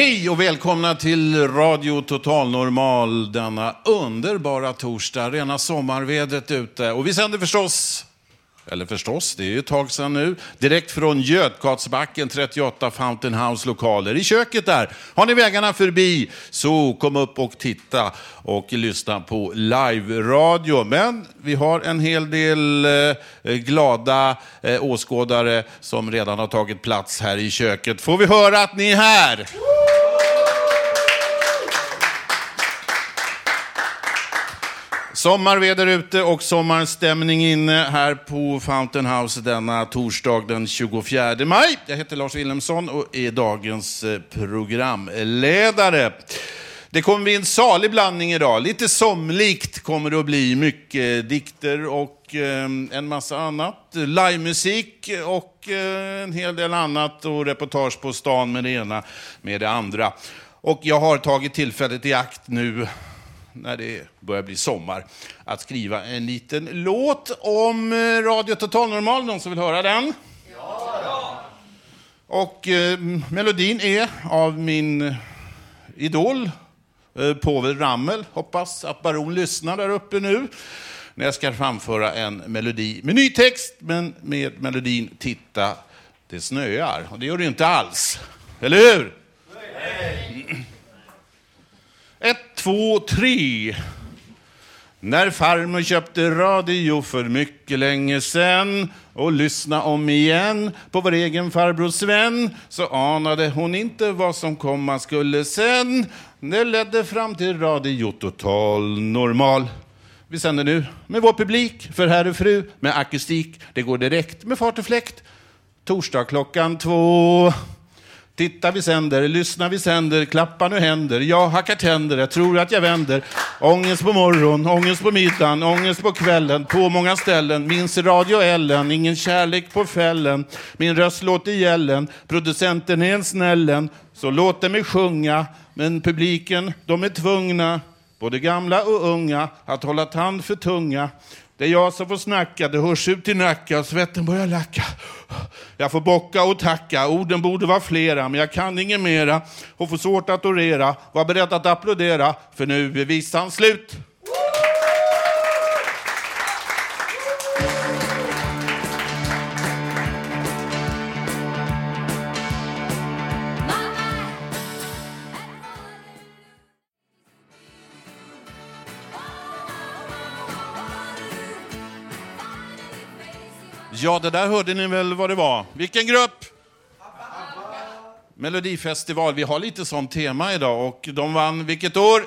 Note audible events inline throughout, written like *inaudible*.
Hej och välkomna till Radio Total Normal denna underbara torsdag. Rena sommarvädret ute. Och vi sänder förstås, eller förstås, det är ju ett tag sedan nu, direkt från Götgatsbacken 38 Fountain House lokaler. I köket där, har ni vägarna förbi så kom upp och titta och lyssna på live-radio. Men vi har en hel del eh, glada eh, åskådare som redan har tagit plats här i köket. Får vi höra att ni är här? Sommarväder ute och sommarstämning inne här på Fountain House denna torsdag den 24 maj. Jag heter Lars Wilhelmsson och är dagens eh, programledare. Det kommer bli en salig blandning idag. Lite somlikt kommer det att bli. Mycket dikter och eh, en massa annat. Livemusik och eh, en hel del annat och reportage på stan med det ena med det andra. Och jag har tagit tillfället i akt nu när det börjar bli sommar, att skriva en liten låt om eh, Radio Total Normal. Någon som vill höra den? Ja! Och eh, melodin är av min eh, idol, eh, Povel Ramel. Hoppas att Baron lyssnar där uppe nu när jag ska framföra en melodi med ny text, men med melodin Titta, det snöar. Och det gör det ju inte alls. Eller hur? Nej. Ett, två, tre. När farmor köpte radio för mycket länge sen och lyssna om igen på vår egen farbror Sven så anade hon inte vad som komma skulle sen. Det ledde fram till Radio Total Normal. Vi sänder nu med vår publik, för herr och fru, med akustik. Det går direkt med fart och fläkt. Torsdag klockan två. Titta vi sänder, lyssna vi sänder, klappa nu händer, jag hackar tänder, jag tror att jag vänder. Ångest på morgon, ångest på middagen, ångest på kvällen, på många ställen. Minns Radio Ellen, ingen kärlek på fällen. Min röst låter gällen, producenten är en snällen. Så låt mig sjunga, men publiken, de är tvungna, både gamla och unga, att hålla tand för tunga. Det är jag som får snacka, det hörs ut i Nacka, svetten börjar lacka. Jag får bocka och tacka, orden borde vara flera, men jag kan inget mera och får svårt att orera. Var beredd att applådera, för nu är visan slut. Ja, det där hörde ni väl vad det var. Vilken grupp? ABBA! Melodifestival. Vi har lite sånt tema idag och de vann vilket år?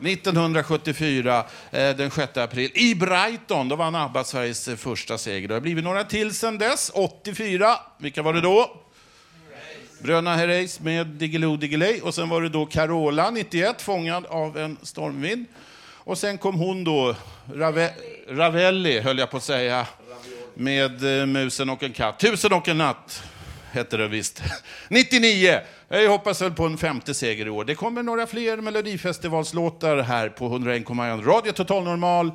1974, eh, den 6 april, i Brighton. Då vann ABBA Sveriges eh, första seger. Det har blivit några till sen dess. 84, vilka var det då? Bröderna Herreys med Diggiloo Diggiley. Och sen var det då Carola, 91, fångad av en stormvind. Och sen kom hon då, Rave Ravelli höll jag på att säga, med eh, Musen och en katt. Tusen och en natt hette det visst. *laughs* 99. Jag hoppas väl på en femte seger i år. Det kommer några fler Melodifestivalslåtar här på 101,1 Radio Total Normal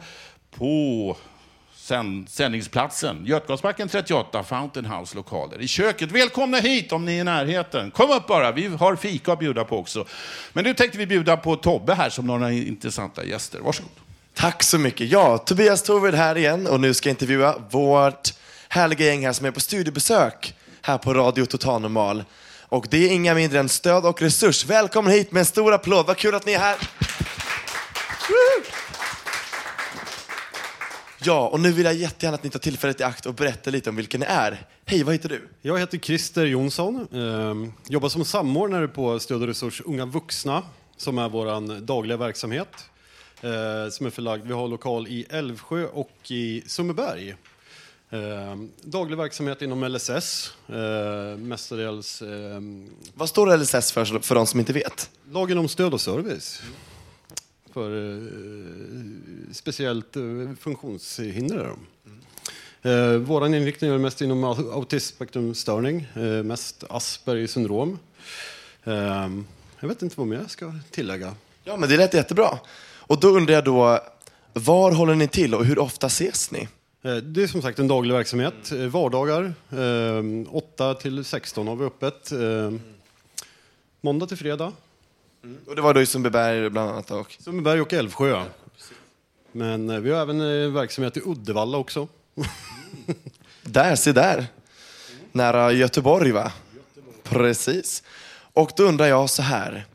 på sänd sändningsplatsen. Götgatsbacken 38, Fountain House lokaler. I köket. Välkomna hit om ni är i närheten. Kom upp bara, vi har fika att bjuda på också. Men nu tänkte vi bjuda på Tobbe här som några intressanta gäster. Varsågod. Tack så mycket. Ja, Tobias Torved här igen och nu ska jag intervjua vårt härliga gäng här som är på studiebesök här på Radio Total Normal. Och det är inga mindre än Stöd och Resurs. Välkommen hit med en stor applåd. Vad kul att ni är här. Ja, och nu vill jag jättegärna att ni tar tillfället i akt och berättar lite om vilken ni är. Hej, vad heter du? Jag heter Christer Jonsson. Eh, jobbar som samordnare på Stöd och resurs Unga vuxna, som är vår dagliga verksamhet. Eh, som är förlagd, vi har lokal i Älvsjö och i Sundbyberg. Eh, daglig verksamhet inom LSS, eh, mestadels eh, Vad står LSS för, för de som inte vet? lagen om stöd och service. För eh, speciellt eh, funktionshindrade. Eh, vår inriktning är mest inom au- autismspektrumstörning, eh, mest Aspergers syndrom. Eh, jag vet inte vad mer jag ska tillägga. Ja, men det lät jättebra. Och då undrar jag då, var håller ni till och hur ofta ses ni? Eh, Det är som sagt en daglig verksamhet. Eh, Vardagar, eh, 8 till 16 har vi öppet. Eh, Måndag till fredag. Och det var då i Sundbyberg bland annat. Och... Sundbyberg och Älvsjö. Men eh, vi har även eh, verksamhet i Uddevalla också. *laughs* Där, se där. Nära Göteborg, va? Precis. Och då undrar jag så här.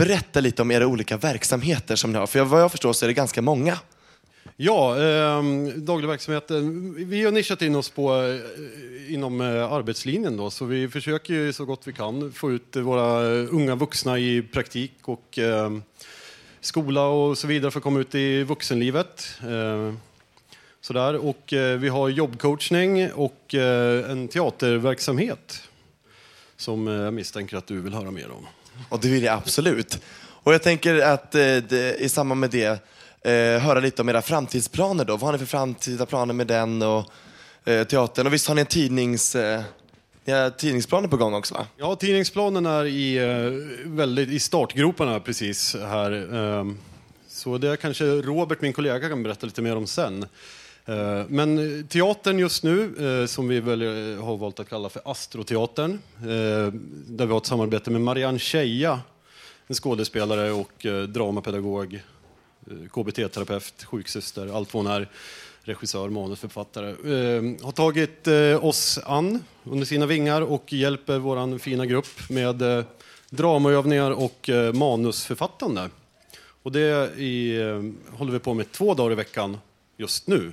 Berätta lite om era olika verksamheter som ni har. För vad jag förstår så är det ganska många. Ja, eh, daglig verksamhet. Eh, vi har nischat in oss på eh, inom eh, arbetslinjen då, så vi försöker ju så gott vi kan få ut våra unga vuxna i praktik och eh, skola och så vidare för att komma ut i vuxenlivet. Eh, sådär. Och eh, vi har jobbcoachning och eh, en teaterverksamhet som eh, jag misstänker att du vill höra mer om. Och det vill jag absolut. Och jag tänker att eh, det, i samband med det eh, höra lite om era framtidsplaner då. Vad har ni för framtida planer med den och eh, teatern? Och visst har ni en tidnings, eh, ni har tidningsplaner på gång också va? Ja, tidningsplanen är i, eh, väldigt, i startgroparna precis här. Ehm, så det kanske Robert, min kollega, kan berätta lite mer om sen. Eh, men teatern just nu, eh, som vi väl eh, har valt att kalla för Astroteatern, där vi har ett samarbete med Marianne Scheja, en skådespelare och dramapedagog, KBT-terapeut, sjuksyster, allt vad hon är, regissör, manusförfattare, har tagit oss an under sina vingar och hjälper vår fina grupp med dramaövningar och manusförfattande. Och det i, håller vi på med två dagar i veckan just nu.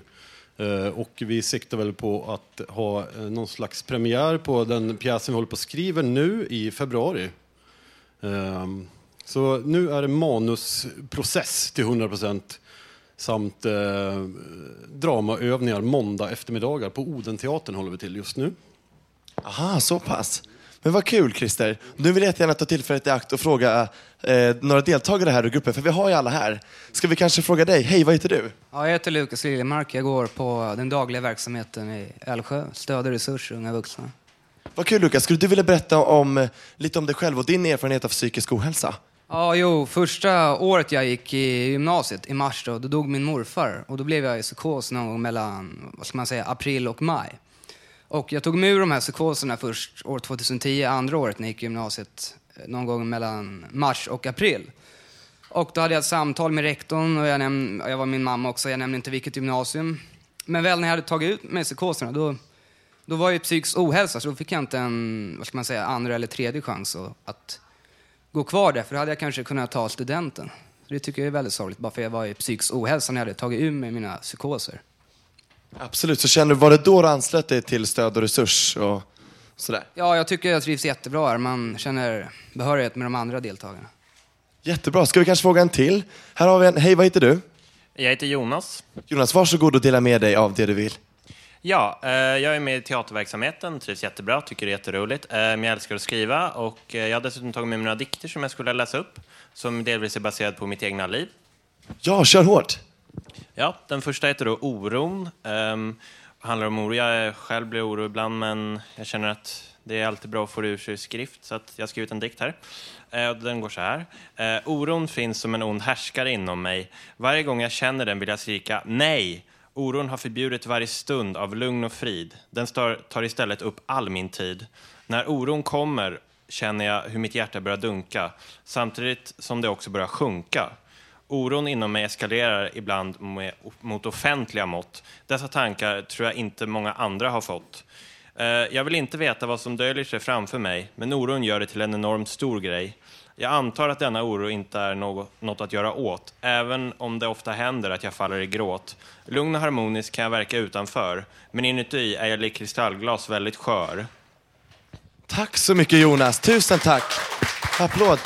Eh, och vi siktar väl på att ha eh, någon slags premiär på den pjäsen vi håller på att skriva nu i februari. Ehm, så nu är det manusprocess till 100 procent samt eh, dramaövningar måndag eftermiddagar på Odenteatern håller vi till just nu. Aha, så pass. Men vad kul Christer. Nu vill jag jättegärna ta tillfället i akt och fråga eh, några deltagare här i gruppen, för vi har ju alla här. Ska vi kanske fråga dig, hej vad heter du? Ja, jag heter Lukas Liljemark. Jag går på den dagliga verksamheten i Älvsjö. Stöd och resurs, unga vuxna. Vad kul Lukas, skulle du vilja berätta om, eh, lite om dig själv och din erfarenhet av psykisk ohälsa? Ja, jo, första året jag gick i gymnasiet, i mars då, då dog min morfar. Och då blev jag i psykos någon gång mellan, vad ska man säga, april och maj. Och jag tog mig ur de här psykoserna först år 2010, andra året när jag gick i gymnasiet, eh, någon gång mellan mars och april. Och då hade jag ett samtal med rektorn och jag, näm- jag var min mamma också, jag nämnde inte vilket gymnasium. Men väl när jag hade tagit ut mig psykoserna, då, då var jag psykisk ohälsa, så då fick jag inte en, vad ska man säga, andra eller tredje chans att, att gå kvar där, för då hade jag kanske kunnat ta studenten. Så det tycker jag är väldigt sorgligt, bara för jag var i psykisk ohälsa när jag hade tagit ur mig mina psykoser. Absolut, så känner du, var det då du anslöt dig till stöd och resurs och sådär? Ja, jag tycker jag trivs jättebra här. Man känner behörighet med de andra deltagarna. Jättebra, ska vi kanske fråga en till? Här har vi en, hej vad heter du? Jag heter Jonas. Jonas, varsågod och dela med dig av det du vill. Ja, eh, jag är med i teaterverksamheten, trivs jättebra, tycker det är jätteroligt. Eh, men jag älskar att skriva och eh, jag har dessutom tagit med mig några dikter som jag skulle läsa upp, som delvis är baserad på mitt egna liv. Ja, kör hårt! Ja, den första heter då Oron. Um, handlar om oro. Jag själv blir orolig ibland, men jag känner att det är alltid bra att få det ur sig i skrift, så att jag har skrivit en dikt här. Eh, och den går så här. Eh, oron finns som en ond härskare inom mig. Varje gång jag känner den vill jag skrika nej. Oron har förbjudit varje stund av lugn och frid. Den tar istället upp all min tid. När oron kommer känner jag hur mitt hjärta börjar dunka, samtidigt som det också börjar sjunka. Oron inom mig eskalerar ibland med, mot offentliga mått. Dessa tankar tror jag inte många andra har fått. Eh, jag vill inte veta vad som döljer sig framför mig, men oron gör det till en enormt stor grej. Jag antar att denna oro inte är något, något att göra åt, även om det ofta händer att jag faller i gråt. Lugn och harmonisk kan jag verka utanför, men inuti är jag likt kristallglas väldigt skör. Tack så mycket Jonas, tusen tack. Applåd.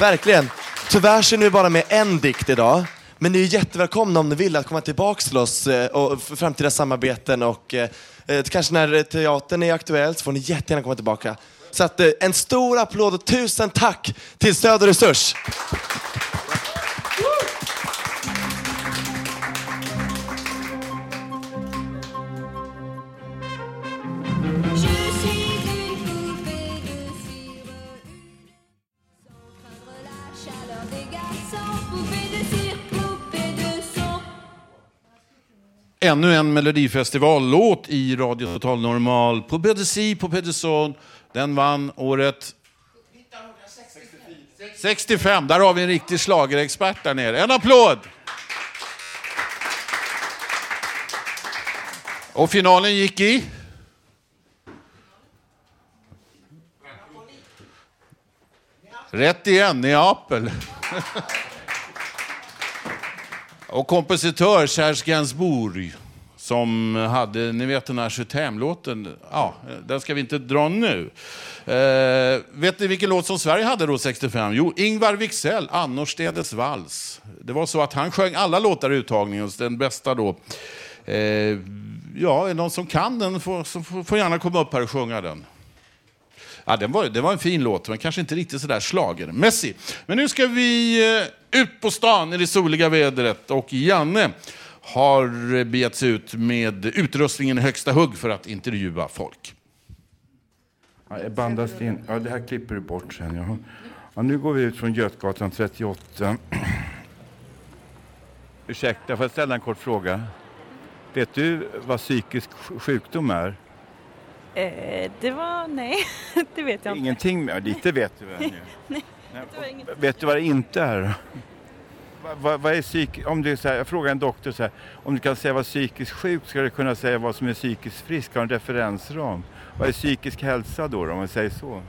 Verkligen. Tyvärr så är ni bara med en dikt idag. Men ni är jättevälkomna om ni vill att komma tillbaka till oss eh, och för framtida samarbeten och eh, eh, kanske när teatern är aktuell så får ni jättegärna komma tillbaka. Så att eh, en stor applåd och tusen tack till Stöd och Resurs. Ännu en Melodifestivallåt i Radio Total Normal på BDC på Pedersen. Den vann året 65. Där har vi en riktig schlagerexpert där nere. En applåd! Och finalen gick i? Rätt igen, Neapel. *laughs* Och kompositör Serge Gainsbourg som hade, ni vet den här Chutem-låten, ja, den ska vi inte dra nu. Eh, vet ni vilken låt som Sverige hade då 65? Jo, Ingvar Wixell, Annorstedes vals. Det var så att han sjöng alla låtar i uttagningen, den bästa då. Eh, ja, är det någon som kan den får, så får, får gärna komma upp här och sjunga den. Ja, den var, det var en fin låt, men kanske inte riktigt sådär schlagermässig. Men nu ska vi eh, ut på stan i det soliga vädret och Janne har eh, begett sig ut med utrustningen i högsta hugg för att intervjua folk. Ja, bandas in. Ja, det här klipper du bort sen. Ja. Ja, nu går vi ut från Götgatan 38. *clears throat* Ursäkta, får jag ställa en kort fråga? Vet du vad psykisk sjukdom är? Eh, det var, nej, *laughs* det vet jag inte. Ingenting med, lite vet du väl? *laughs* nu? Nej, Nej. Vet du vad det inte är? Vad, vad, vad är psyk... Om du så här, jag frågar en doktor så här, om du kan säga vad psykiskt sjuk ska du kunna säga vad som är psykiskt frisk, har en referensram. Vad är psykisk hälsa då, då om man säger så?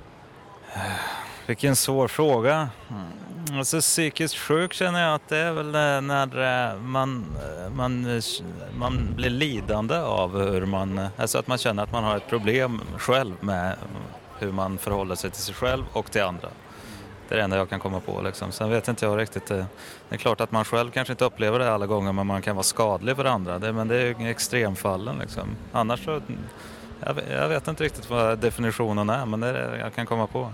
*sighs* Vilken svår fråga. Mm. Alltså, psykiskt sjuk känner jag att det är väl eh, när eh, man, eh, man, man blir lidande av hur man... Alltså att man känner att man har ett problem själv med hur man förhåller sig till sig själv och till andra. Det är det enda jag kan komma på. Liksom. Sen vet inte jag riktigt. Det är klart att man själv kanske inte upplever det alla gånger men man kan vara skadlig för andra. Det, men det är ju extremfallen. Liksom. Annars så... Jag vet, jag vet inte riktigt vad definitionen är men det är det jag kan komma på.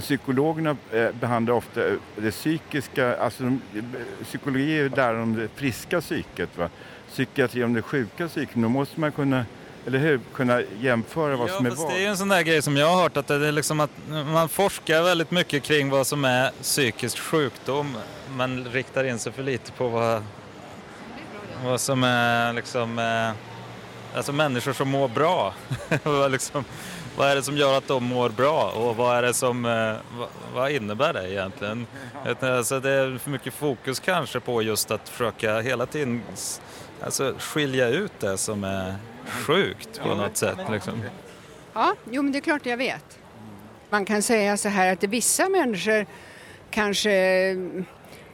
Psykologerna eh, behandlar ofta eh, det psykiska, alltså de, eh, psykologi är ju där om det friska psyket. Va? Psykiatri om det sjuka psyket. Då måste man kunna, eller hur, kunna jämföra vad ja, som är vad. det är ju en sån där grej som jag har hört att det är liksom att man forskar väldigt mycket kring vad som är psykisk sjukdom men riktar in sig för lite på vad, vad som är liksom, alltså människor som mår bra. *laughs* vad, liksom, vad är det som gör att de mår bra och vad är det som, eh, vad, vad innebär det egentligen? Alltså det är för mycket fokus kanske på just att försöka hela tiden alltså, skilja ut det som är sjukt på något sätt. Liksom. Ja, jo men det är klart jag vet. Man kan säga så här att vissa människor kanske,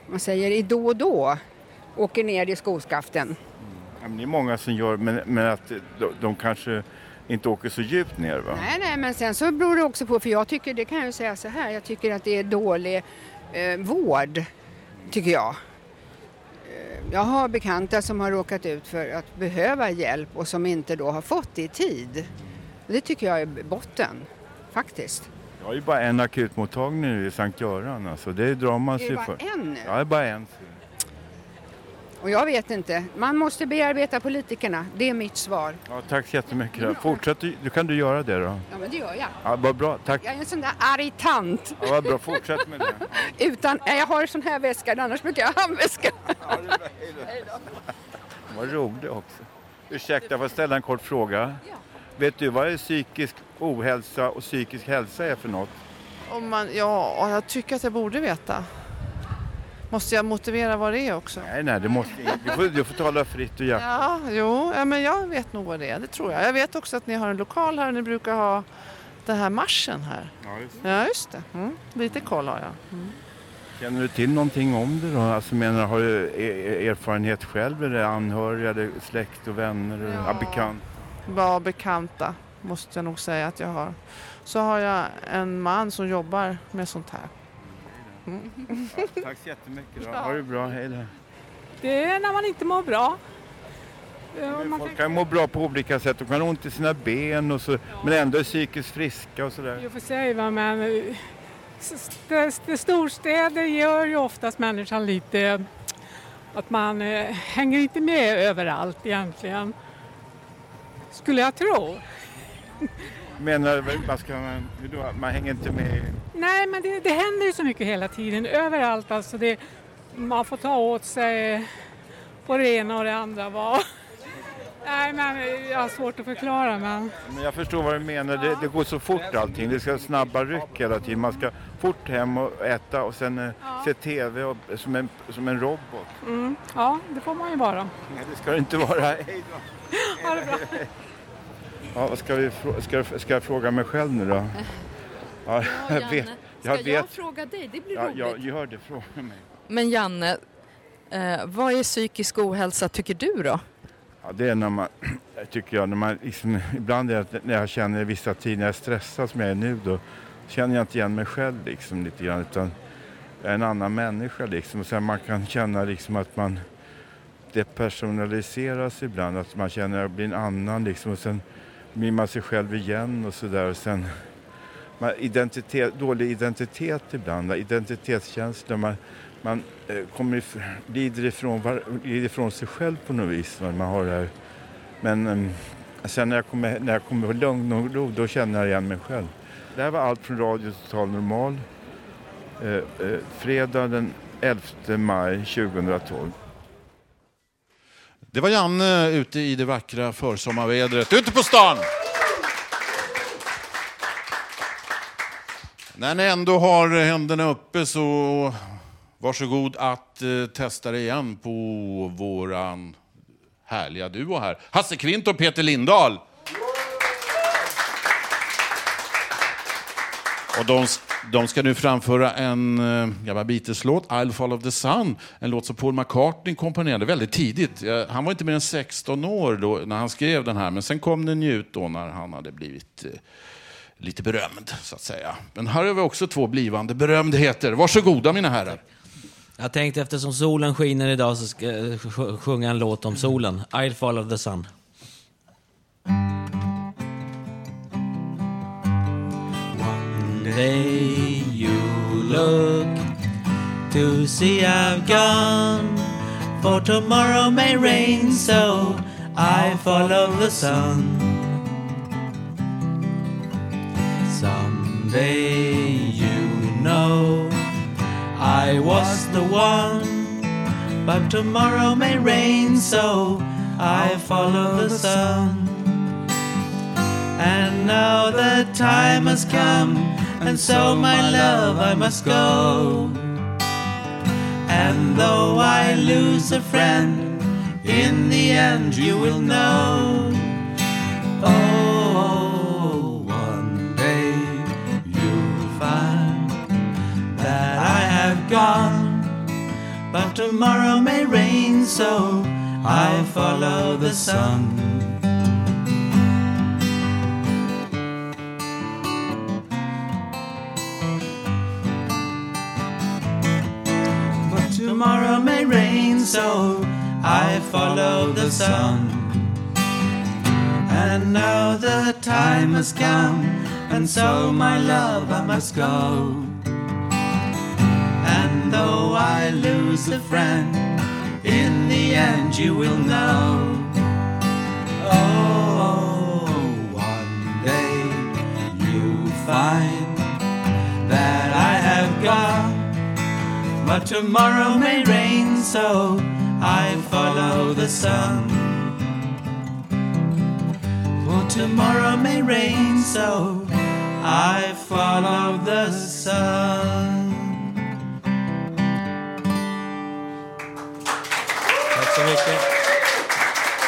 man säger i då och då, åker ner i skoskaften. Men det är många som gör, men, men att de, de kanske inte åker så djupt ner va? Nej, nej, men sen så beror det också på, för jag tycker, det kan jag ju säga så här, jag tycker att det är dålig eh, vård, tycker jag. Eh, Jag har bekanta som har råkat ut för att behöva hjälp och som inte då har fått det i tid. Det tycker jag är botten, faktiskt. Jag har ju bara en akutmottagning nu i Sankt Göran. Alltså. Det drar man Är sig det bara för. en nu? Ja, det är bara en. Och jag vet inte, man måste bearbeta politikerna, det är mitt svar. Ja, tack så jättemycket. då. Fortsätt, du kan du göra det då. Ja men det gör jag. Ja, vad bra, tack. Jag är en sån där arg tant. Ja, vad bra, fortsätt med det. *laughs* Utan, jag har en sån här väska, annars brukar jag ha handväska. Vad rolig också. Ursäkta, får jag ställa en kort fråga? Vet du vad är psykisk ohälsa och psykisk hälsa är för något? Om man, ja, jag tycker att jag borde veta. Måste jag motivera vad det är också? Nej, nej, det måste, du, får, du får tala fritt och hjärtligt. Ja, jo, ja, men jag vet nog vad det är. Det tror jag. Jag vet också att ni har en lokal här och ni brukar ha den här marschen här. Ja, just Ja, just det. Mm. Lite koll har jag. Mm. Känner du till någonting om det då? Alltså menar, har du e- erfarenhet själv? Det anhöriga, eller släkt och vänner, ja. bekant? Var bekanta, måste jag nog säga att jag har. Så har jag en man som jobbar med sånt här. Mm. Ja, tack så jättemycket. Då. Ha det bra, hej då. Det är när man inte mår bra. Ja, man Folk kan må bra på olika sätt. De kan ha ont i sina ben och så, men ändå är psykiskt friska och sådär. Och för sig, va, men eh, st- st- storstäder gör ju oftast människan lite att man eh, hänger inte med överallt egentligen. Skulle jag tro. Menar man, ska, hur då? man hänger inte med? Nej, men det, det händer ju så mycket hela tiden, överallt. Alltså det, man får ta åt sig på det ena och det andra. Var. *laughs* Nej, men jag har svårt att förklara. Men... Men jag förstår vad du menar. Det, det går så fort allting. Det ska snabba ryck hela tiden. Man ska fort hem och äta och sen eh, se TV och, som, en, som en robot. Mm, ja, det får man ju vara. Nej, det ska det inte vara. *laughs* Hej då. Ha det bra. Ja, vad ska, vi, ska, ska jag fråga mig själv nu då? *laughs* Ja, jag Janne, vet. ska Jag jag, vet. fråga dig? Det blir Ja, roligt. jag gör det. Fråga mig. Men Janne, eh, vad är psykisk ohälsa tycker du då? Ja, det är när man, *clears throat* tycker jag, när man liksom, ibland är det, när jag känner vissa tider när jag är stressad som jag är nu då känner jag inte igen mig själv liksom lite grann utan jag är en annan människa liksom. Och sen man kan känna liksom att man depersonaliseras ibland, att man känner att jag blir en annan liksom och sen blir man sig själv igen och sådär och sen man, identitet, dålig identitet ibland, identitetskänslor. Man, man eh, kommer if, glider, ifrån, var, lider ifrån sig själv på något vis. Man har det här. Men eh, sen när jag kommer, när jag kommer på lugn och ro, då känner jag igen mig själv. Det här var allt från Radio Total Normal. Eh, eh, fredag den 11 maj 2012. Det var Janne ute i det vackra försommarvädret, ute på stan. När ni ändå har händerna uppe så varsågod att eh, testa det igen på våran härliga duo här. Hasse Kvint och Peter Lindahl. Och de, de ska nu framföra en eh, gammal Beatles-låt, I'll follow the sun. En låt som Paul McCartney komponerade väldigt tidigt. Eh, han var inte mer än 16 år då, när han skrev den här, men sen kom den ju ut då när han hade blivit eh, lite berömd, så att säga. Men här har vi också två blivande berömdheter. Varsågoda mina herrar. Jag tänkte eftersom solen skiner idag så ska jag sjunga en låt om solen. I'll follow the sun. One day you look to see I've gone, for tomorrow may rain, so I follow the sun. Someday you know I was the one, but tomorrow may rain, so I follow the sun. And now the time has come, and so my love I must go. And though I lose a friend, in the end you will know. Oh, gone, but tomorrow may rain, so I follow the sun. But tomorrow may rain, so I follow the sun. And now the time has come, and so my love I must go. Though I lose a friend, in the end you will know. Oh, one day you'll find that I have gone. But tomorrow may rain, so I follow the sun. For tomorrow may rain, so I follow the sun.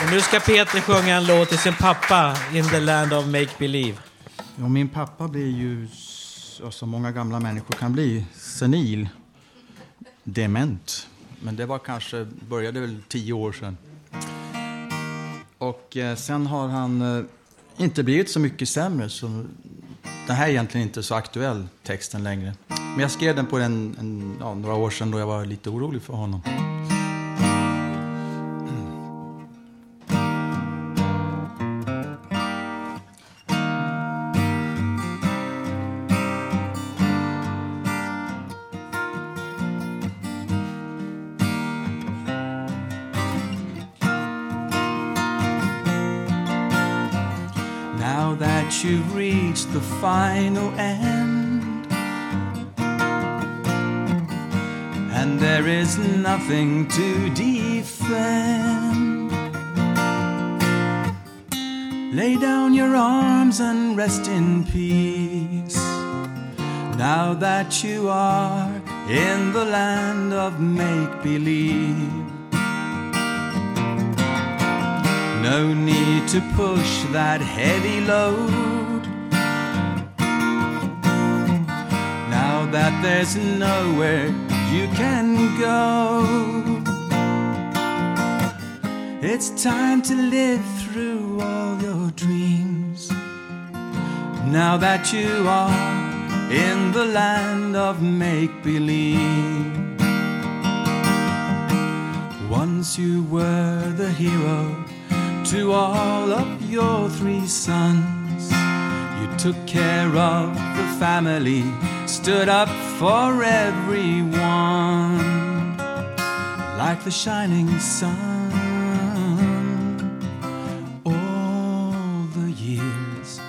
Och nu ska Peter sjunga en låt till sin pappa, In the land of make believe. Ja, min pappa blir ju, som många gamla människor kan bli, senil. Dement. Men det var kanske, började väl tio år sedan. Och eh, sen har han eh, inte blivit så mycket sämre. Så den här är egentligen inte så aktuell, texten längre. Men jag skrev den på en, en, ja, några år sedan då jag var lite orolig för honom. Nothing to defend, lay down your arms and rest in peace. Now that you are in the land of make believe. No need to push that heavy load. Now that there's nowhere you can go, it's time to live through all your dreams. Now that you are in the land of make believe. Once you were the hero to all of your three sons. Took care of the family, stood up for everyone, like the shining sun. All the years,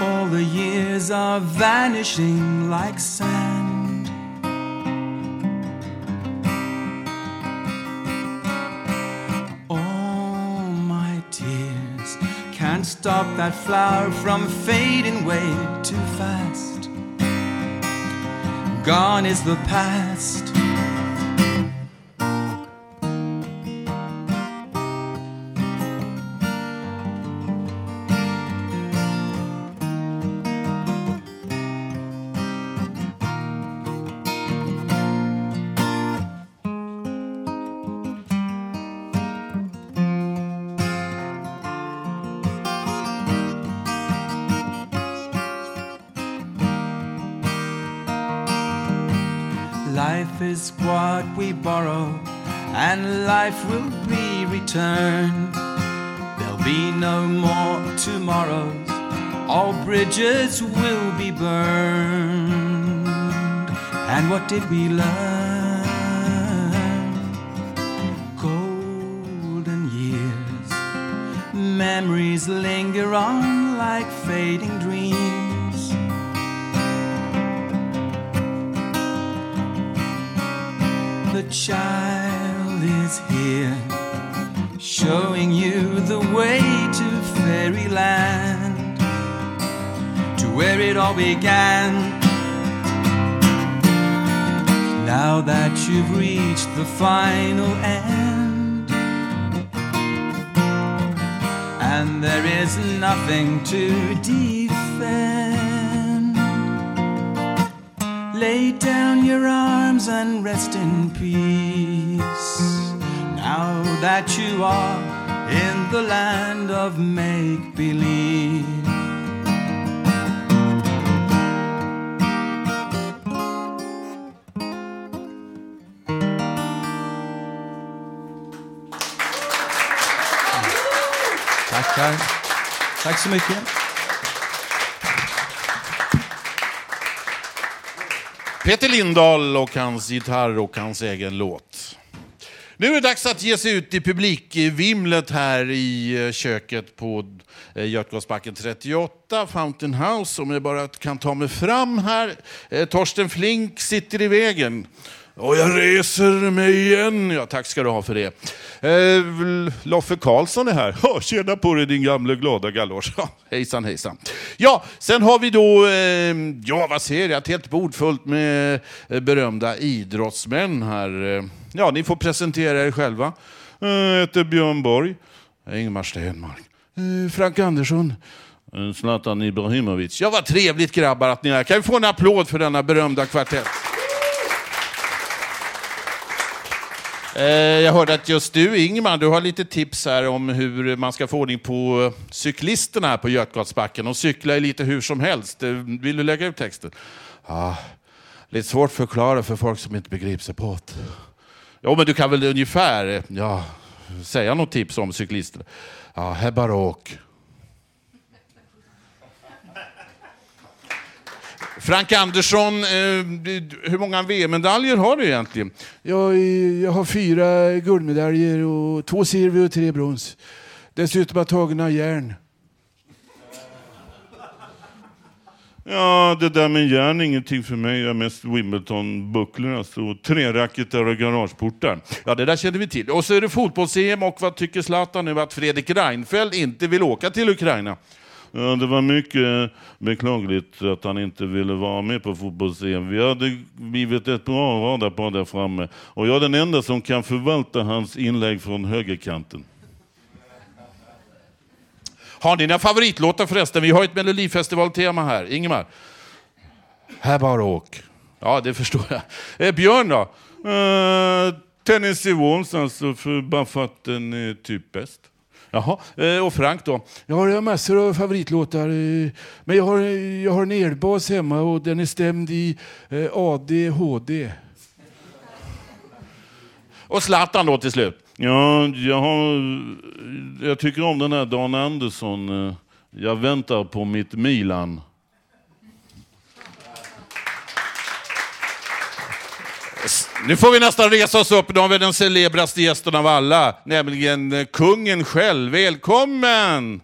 all the years are vanishing like sand. Stop that flower from fading way too fast. Gone is the past. We borrow, and life will be returned. There'll be no more tomorrows, all bridges will be burned. And what did we learn? Golden years, memories linger on like fading dreams. Child is here, showing you the way to fairyland, to where it all began. Now that you've reached the final end, and there is nothing to defend. Lay down your arms and rest in peace. Now that you are in the land of make believe. Tackar. Tack så mycket. Peter Lindahl och hans gitarr och hans egen låt. Nu är det dags att ge sig ut i publikvimlet här i eh, köket på eh, Götgatsbacken 38, Fountain House. Om jag bara kan ta mig fram här. Eh, Torsten Flink sitter i vägen. Och jag reser mig igen. Ja, tack ska du ha för det. Eh, Loffe Karlsson är här. Oh, tjena på dig din gamle glada galosch. Ja, hejsan hejsan. Ja, sen har vi då, eh, ja vad ser jag, ett helt bord fullt med eh, berömda idrottsmän här. Eh, Ja, ni får presentera er själva. Eh, Jag heter Björn Borg. Ingmar Stenmark. Frank Andersson. Zlatan Ibrahimovic. Ja, vad trevligt grabbar att ni är här. Kan vi få en applåd för denna berömda kvartett? Eh, jag hörde att just du, Ingmar, du har lite tips här om hur man ska få ordning på eh, cyklisterna här på Götgatsbacken. De cyklar ju lite hur som helst. Eh, vill du lägga ut texten? Ja, lite svårt att förklara för folk som inte begriper sig på det. Ja, men du kan väl ungefär ja, säga något tips om cyklisterna? Ja, här bara Frank Andersson, eh, hur många VM-medaljer har du egentligen? Jag, jag har fyra guldmedaljer, och två silver och tre brons. Dessutom har jag tagit några järn. Ja, det där med järn är ingenting för mig. Jag är mest Wimbledon-bucklor, alltså tre racketar och garageportar. Ja, det där känner vi till. Och så är det fotbolls-EM och vad tycker Zlatan nu att Fredrik Reinfeldt inte vill åka till Ukraina? Ja, det var mycket beklagligt att han inte ville vara med på fotbolls-EM. Vi hade blivit ett bra radarpar där framme. Och jag är den enda som kan förvalta hans inlägg från högerkanten. Har ni några favoritlåtar förresten? Vi har ett melodifestivaltema här. Ingemar? Här bara åk. Ja, det förstår jag. Eh, Björn då? Eh, Tennessee Walls alltså, för bara för att den är typ bäst. Jaha, eh, och Frank då? Jag har massor av favoritlåtar. eh, Men jag har, jag har en elbas hemma och den är stämd i eh, ADHD. Och Zlatan då till slut? Ja, jag, har, jag tycker om den här Dan Andersson. Jag väntar på mitt Milan. Nu får vi nästan resa oss upp. Nu har vi den celebraste gästen av alla, nämligen eh, kungen själv. Välkommen!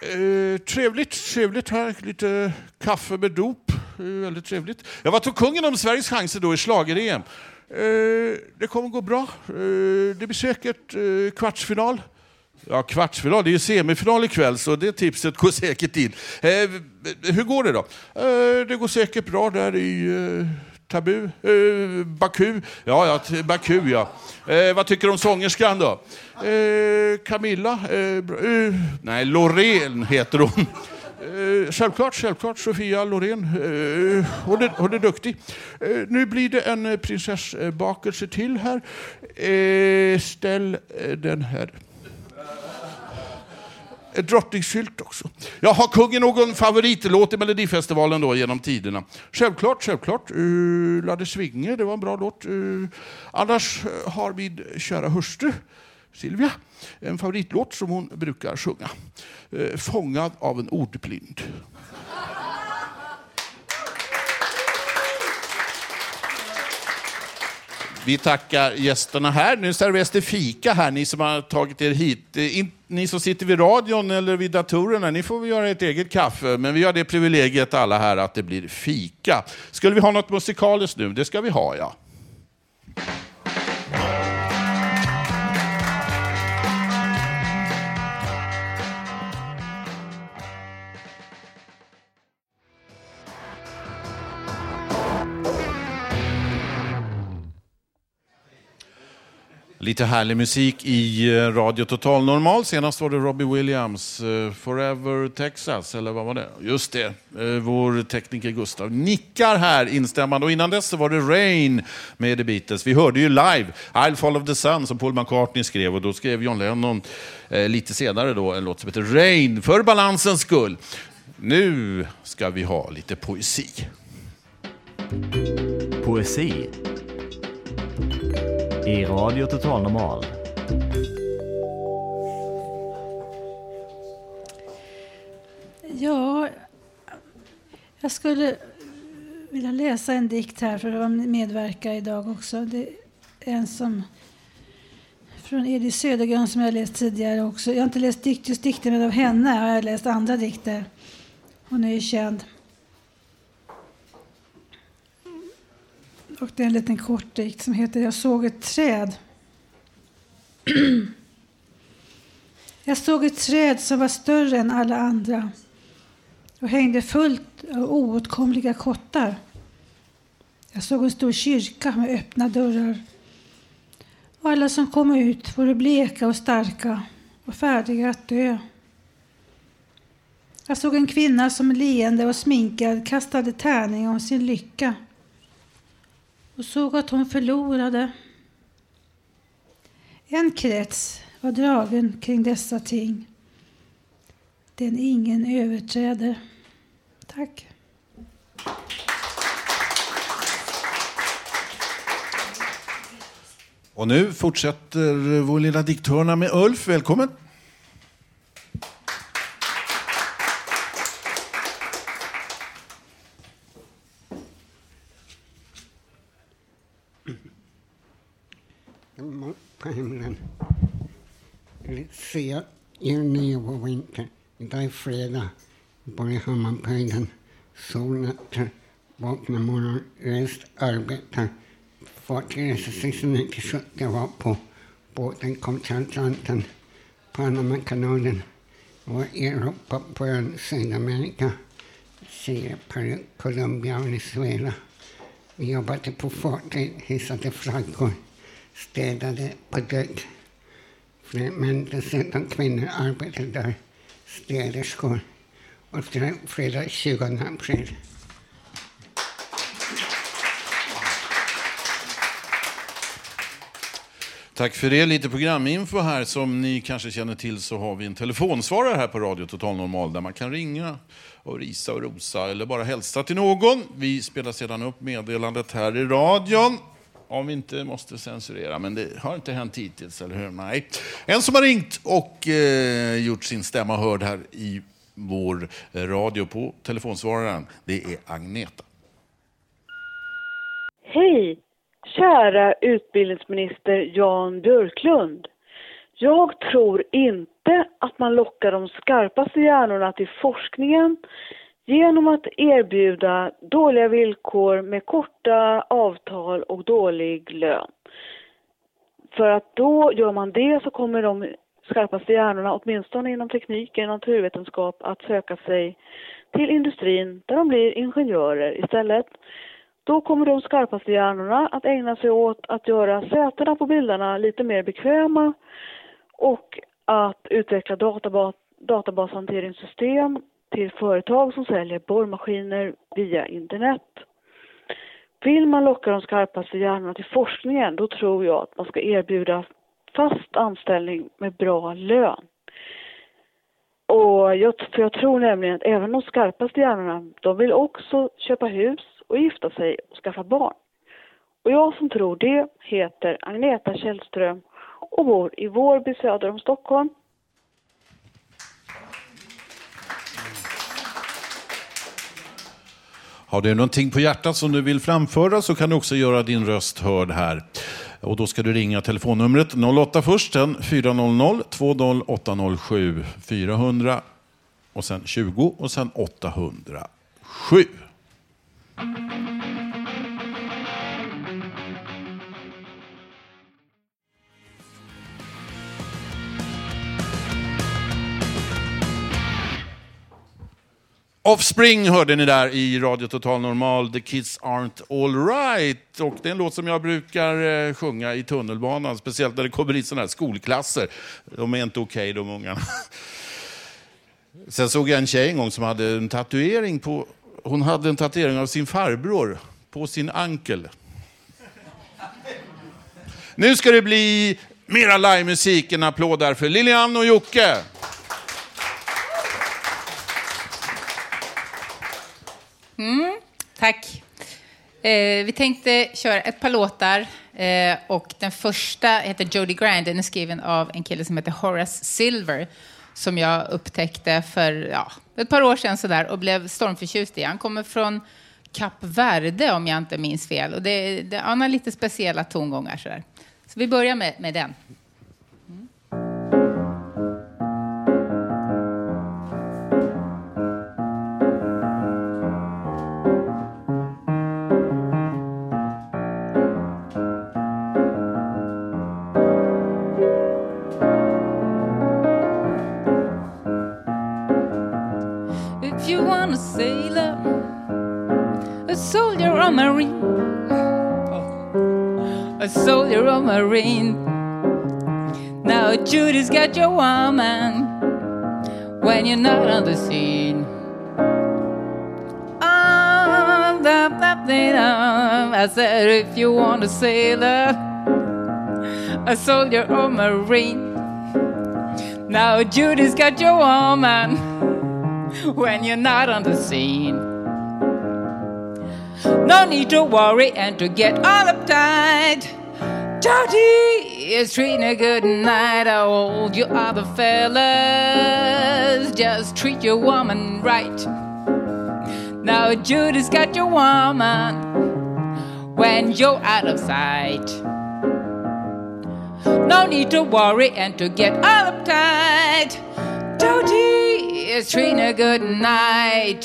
Eh, trevligt, trevligt här. Lite kaffe med dop. Eh, väldigt trevligt. Ja, vad tror kungen om Sveriges chanser då i schlager-EM? Eh, det kommer gå bra. Eh, det blir säkert eh, kvartsfinal. Ja, kvartsfinal. Det är ju semifinal ikväll, så det tipset går säkert in. Eh, hur går det då? Eh, det går säkert bra där i eh, Tabu. Eh, Baku. Ja, ja, Baku ja. Eh, vad tycker du om sångerskan då? Eh, Camilla? Eh, eh, nej, Loreen heter hon. Eh, självklart, självklart. Sofia Loreen. Eh, hon, är, hon är duktig. Eh, nu blir det en prinsessbakelse till här. Eh, ställ eh, den här ett Drottningsylt också. Ja, har kungen någon favoritlåt i Melodifestivalen då genom tiderna? Självklart, självklart. Eh, uh, Ladde Svinge, det var en bra låt. Uh, annars eh, har min kära hustru Silvia en favoritlåt som hon brukar sjunga. Uh, Fångad av en ordblind. Vi tackar gästerna här. Nu serveras det fika här, ni som har tagit er hit. Ni som sitter vid radion eller vid datorerna, ni får väl göra ert eget kaffe. Men vi har det privilegiet alla här att det blir fika. Skulle vi ha något musikaliskt nu? Det ska vi ha, ja. Lite härlig musik i eh, Radio Total Normal. Senast var det Robbie Williams, eh, Forever Texas, eller vad var det? Just det, eh, vår tekniker Gustav nickar här instämmande. Och innan dess så var det Rain med The Beatles. Vi hörde ju live I'll Follow the Sun som Paul McCartney skrev och då skrev John Lennon lite senare då en låt som heter Rain, för balansens skull. Nu ska vi ha lite poesi. Poesi i Radio Total Normal. Ja, jag skulle vilja läsa en dikt här för att medverka idag också. Det är en som från Edith Södergran som jag läst tidigare också. Jag har inte läst dikt, just dikter, men av henne har jag läst andra dikter. Hon är ju känd. Och det är en liten kort dikt som heter Jag såg ett träd. *clears throat* Jag såg ett träd som var större än alla andra och hängde fullt av oåtkomliga kottar. Jag såg en stor kyrka med öppna dörrar Och alla som kom ut vore bleka och starka och färdiga att dö. Jag såg en kvinna som leende och sminkad kastade tärning om sin lycka och såg att hon förlorade. En krets var dragen kring dessa ting. Den ingen överträder. Tack. Och nu fortsätter vår lilla diktörna med Ulf. Välkommen! på himlen. Se juni och vinter. Idag är fredag. Bor i Hammarbyhöjden. Solnätter. Vaknar morgon. Rest. Arbetar. Fartyget reser 1970 var på båten kom till Atlanten. Panamakanalen. Och Europa på ön Sydamerika. Chile, Peru, Colombia Venezuela. Vi jobbade på fartyg, hissade flaggor städade på däck. Men dessutom kvinnor arbetade där, städerskor. Och fredag 20 april. Tack för det. Lite programinfo här. Som ni kanske känner till så har vi en telefonsvarare här på Radio Total Normal där man kan ringa och risa och rosa eller bara hälsa till någon. Vi spelar sedan upp meddelandet här i radion. Om vi inte måste censurera, men det har inte hänt hittills, eller hur? Nej. En som har ringt och eh, gjort sin stämma hörd här i vår eh, radio på telefonsvararen, det är Agneta. Hej, kära utbildningsminister Jan Björklund. Jag tror inte att man lockar de skarpaste hjärnorna till forskningen genom att erbjuda dåliga villkor med korta avtal och dålig lön. För att då gör man det så kommer de skarpaste hjärnorna, åtminstone inom teknik och naturvetenskap, att söka sig till industrin där de blir ingenjörer istället. Då kommer de skarpaste hjärnorna att ägna sig åt att göra sätena på bilderna lite mer bekväma och att utveckla databas databashanteringssystem till företag som säljer borrmaskiner via internet. Vill man locka de skarpaste hjärnorna till forskningen, då tror jag att man ska erbjuda fast anställning med bra lön. Och jag, för jag tror nämligen att även de skarpaste hjärnorna, de vill också köpa hus och gifta sig och skaffa barn. Och jag som tror det heter Agneta Källström och bor i Vårby söder om Stockholm. Har du någonting på hjärtat som du vill framföra så kan du också göra din röst hörd här. Och då ska du ringa telefonnumret 08 först, sen 400 20807 400 och sen 20 och sen 807. Offspring hörde ni där i Radio Total Normal, The Kids Aren't Alright. Och det är en låt som jag brukar eh, sjunga i tunnelbanan, speciellt när det kommer hit sådana här skolklasser. De är inte okej okay, de ungarna. Sen såg jag en tjej en gång som hade en tatuering på, hon hade en tatuering av sin farbror på sin ankel. Nu ska det bli mera livemusik, en applåd där för Lilian och Jocke. Mm, tack. Eh, vi tänkte köra ett par låtar. Eh, och den första heter Jody Grand. Den är skriven av en kille som heter Horace Silver. Som jag upptäckte för ja, ett par år sedan sådär, och blev stormförtjust i. Han kommer från Kap Verde om jag inte minns fel. Och det, det, han har lite speciella tongångar. Sådär. Så vi börjar med, med den. Soldier or marine, a soldier or marine, Now Judy's got your woman when you're not on the scene. Da, da, da, da. I said, if you want a sailor, a soldier or marine. Now Judy's got your woman when you're not on the scene. No need to worry and to get all uptight. Jody is treating a good night. I hold you other fellas. Just treat your woman right. Now Judy's got your woman when you're out of sight. No need to worry and to get uptight. Jody is treating a good night.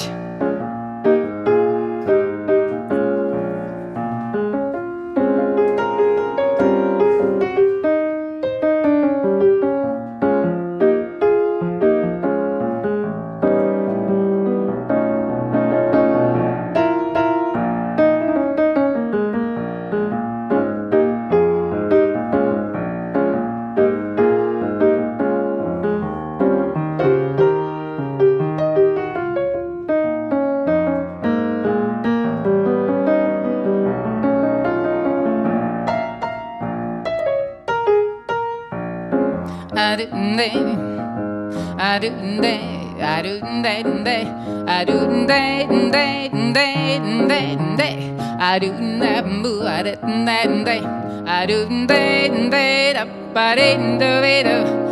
Day, day, I do day, day, day, day, day, I do that boo, I do that day, I do day, day, da ba day, da ba.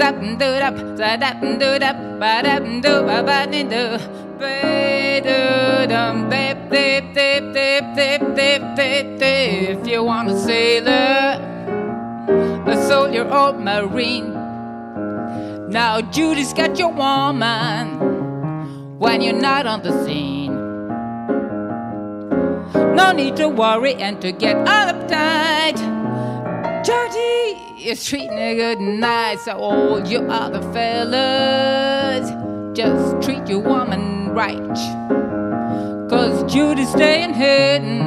Zap do dap, zadap do dap, badap do babadi do. Ba do dum, dip dip dip dip dip dip dip dip. If you want a sailor, a soldier or marine. Now Judy's got your woman when you're not on the scene. No need to worry and to get all uptight. Jody is treating a good night, so all you other fellas, just treat your woman right. Cause Judy's staying hidden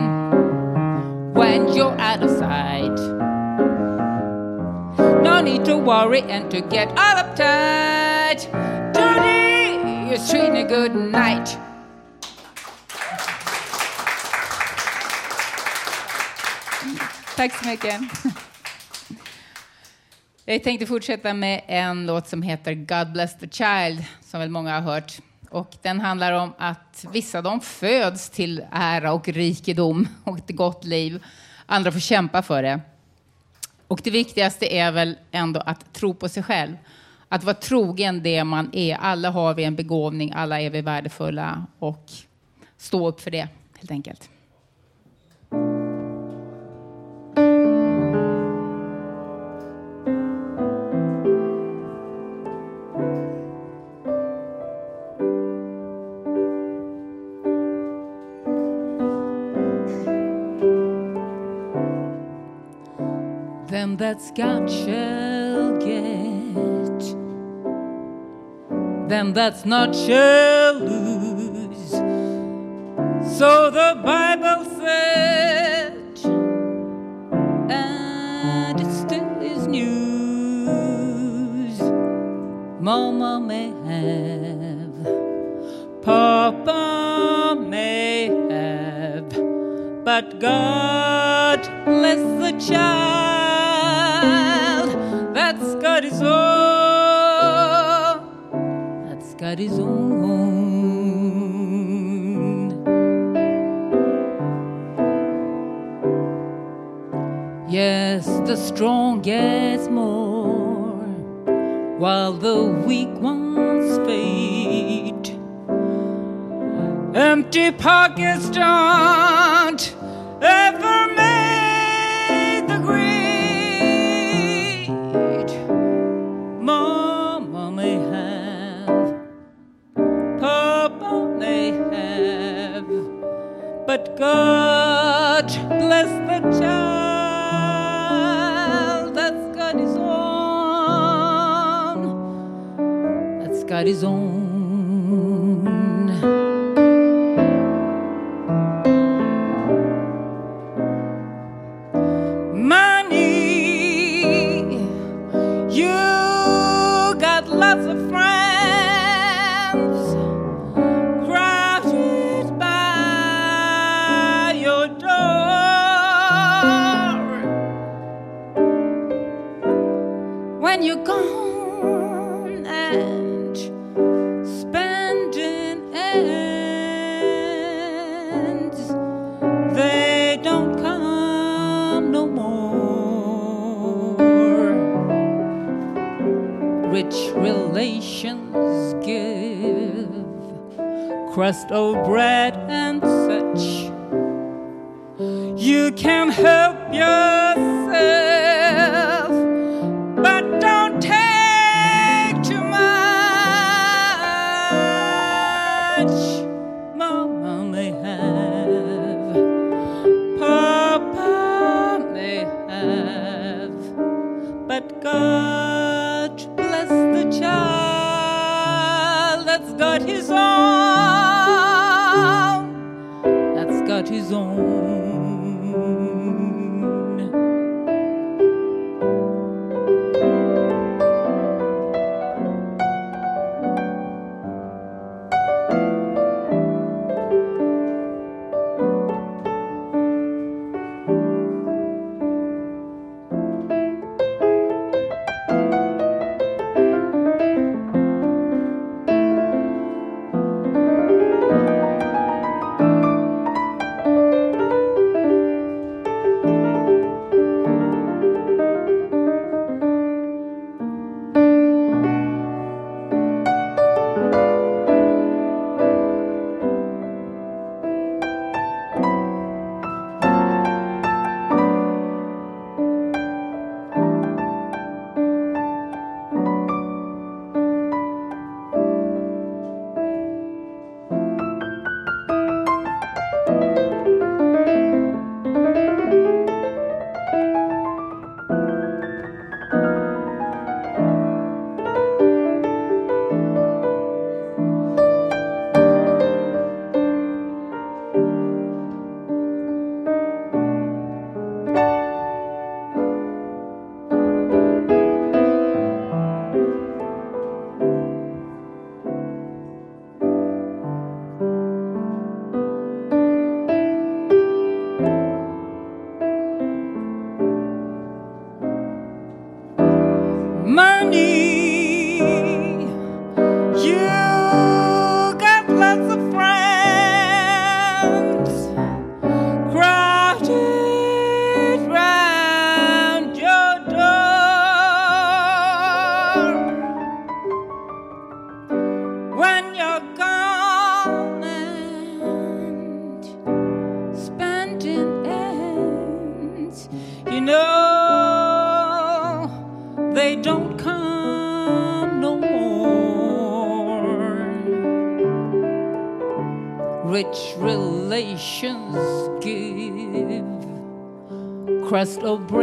when you're out of sight. No need to worry and to get all uptight. Judy is treating a good night. Tack så mycket. Jag tänkte fortsätta med en låt som heter God bless the child, som väl många har hört. Och den handlar om att vissa de föds till ära och rikedom och ett gott liv. Andra får kämpa för det. Och det viktigaste är väl ändå att tro på sig själv. Att vara trogen det man är. Alla har vi en begåvning, alla är vi värdefulla och stå upp för det helt enkelt. That's got shall get, them that's not shall lose. So the Bible said, and it still is news. Mama may have, Papa may have, but God bless the child own. Yes, the strong gets more, while the weak ones fade. Empty pockets horizon rest crust of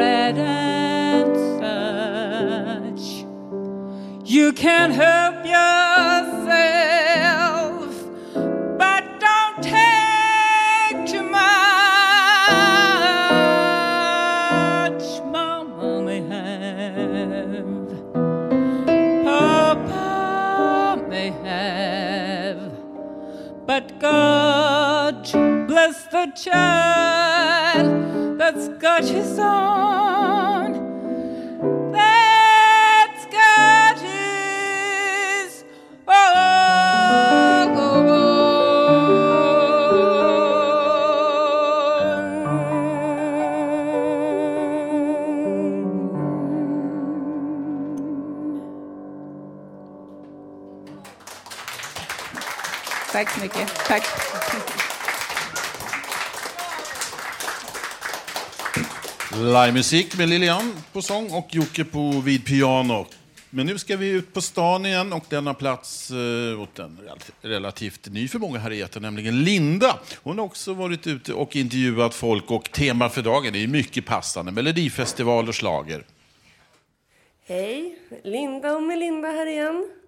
God bless the child that's got his own. Tack så mycket. Tack. Livemusik med Lilian på sång och Jocke på vid piano. Men nu ska vi ut på stan igen och denna plats eh, åt en relativt ny för många här i etern, nämligen Linda. Hon har också varit ute och intervjuat folk och tema för dagen är mycket passande, Melodifestival och slager. Hej, Linda och Melinda här igen.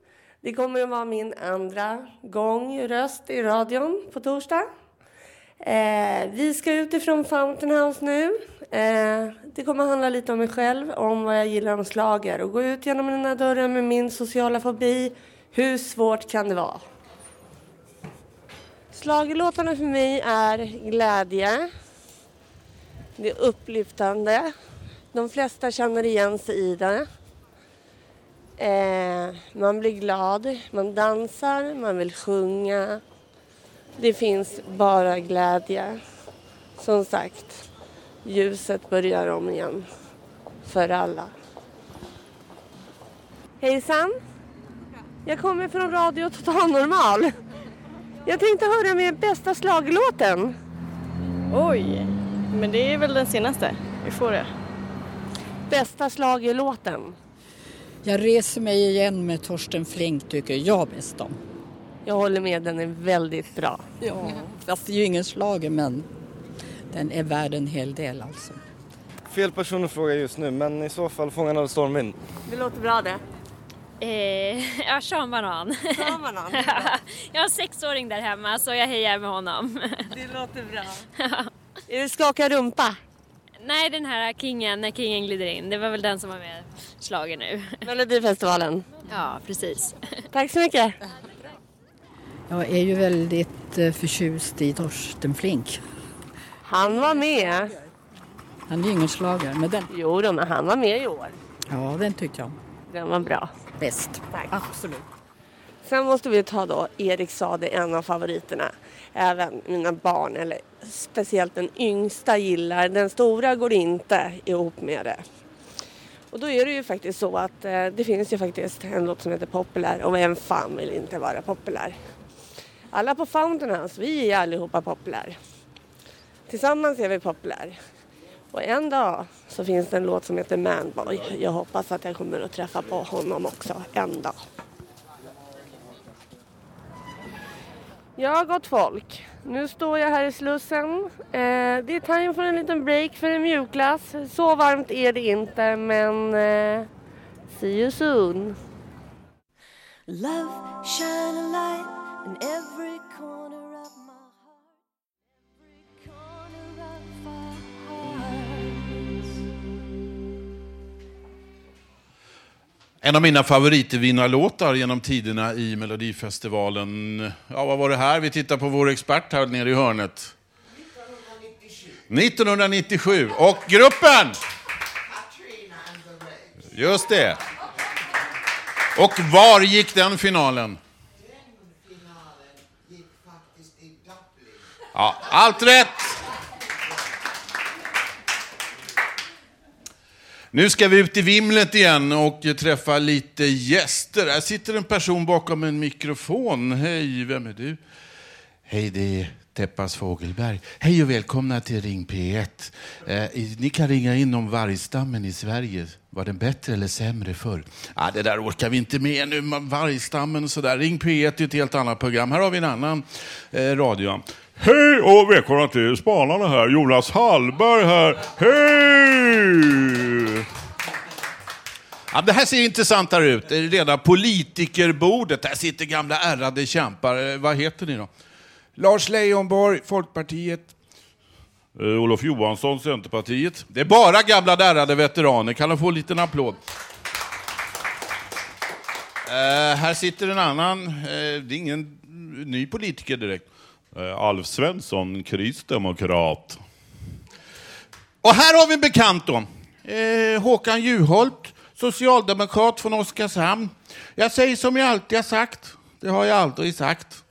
Det kommer att vara min andra gång röst i radion på torsdag. Eh, vi ska ut ifrån Fountain House nu. Eh, det kommer att handla lite om mig själv, om vad jag gillar om slager och gå ut genom den här dörren med min sociala fobi. Hur svårt kan det vara? Schlagerlåtarna för mig är glädje. Det är upplyftande. De flesta känner igen sig i det. Eh, man blir glad, man dansar, man vill sjunga. Det finns bara glädje. Som sagt, ljuset börjar om igen. För alla. Hejsan! Jag kommer från Radio Total Normal. Jag tänkte höra med bästa slaglåten. Oj, men det är väl den senaste. Det. Bästa slagelåten. Jag reser mig igen med Torsten Flink tycker jag bäst om. Jag håller med, den är väldigt bra. Ja, fast det är ju ingen slager men den är värd en hel del alltså. Fel person att fråga just nu, men i så fall Fångarna av stormvind. Det låter bra det. Eh, ja, Sean Banan. Sean Banan. *laughs* jag har en sexåring där hemma så jag hejar med honom. Det låter bra. *laughs* Är det skaka rumpa? Nej, den här Kingen, när Kingen glider in. Det var väl den som var med slagen nu. *laughs* Melodifestivalen. Ja, precis. Tack så mycket. Jag är ju väldigt eh, förtjust i Torsten Flink. Han var med. Han är ju ingen schlager, men den... Jo men han var med i år. Ja, den tyckte jag om. Den var bra. Bäst. Tack. Absolut. Sen måste vi ta då Erik Saade, en av favoriterna. Även mina barn, eller speciellt den yngsta gillar. Den stora går inte ihop med det. Och då är det ju faktiskt så att eh, det finns ju faktiskt en låt som heter Populär och vem fan vill inte vara populär? Alla på Fountain House, vi är allihopa populär. Tillsammans är vi populär. Och en dag så finns det en låt som heter Manboy. Jag hoppas att jag kommer att träffa på honom också en dag. Ja, gott folk. Nu står jag här i Slussen. Eh, det är time för en liten break för en mjukglass. Så varmt är det inte, men eh, see you soon. Love shine a light in every En av mina favoritvinnarlåtar genom tiderna i Melodifestivalen. Ja, vad var det här? Vi tittar på vår expert här nere i hörnet. 1997. Och gruppen! Just det. Och var gick den finalen? Ja, allt rätt! Nu ska vi ut i vimlet igen och träffa lite gäster. Här sitter en person bakom en mikrofon. Hej, vem är du? Hej, det är Teppas Fågelberg. Hej och välkomna till Ring P1. Eh, ni kan ringa in om vargstammen i Sverige. Var den bättre eller sämre förr? Ah, det där orkar vi inte med nu. Vargstammen och sådär. Ring P1 är ett helt annat program. Här har vi en annan eh, radio. Hej och välkomna till Spanarna här. Jonas Hallberg här. Hej! Ja, det här ser intressantare ut. Det är rena politikerbordet. Där sitter gamla ärrade kämpar. Eh, vad heter ni då? Lars Leijonborg, Folkpartiet. Eh, Olof Johansson, Centerpartiet. Det är bara gamla ärrade veteraner. Kan de få en liten applåd? Eh, här sitter en annan. Eh, det är ingen ny politiker direkt. Eh, Alf Svensson, kristdemokrat. Och här har vi en bekant då. Eh, Håkan Juholt, socialdemokrat från Oskarshamn. Jag säger som jag alltid har sagt. Det har jag aldrig sagt.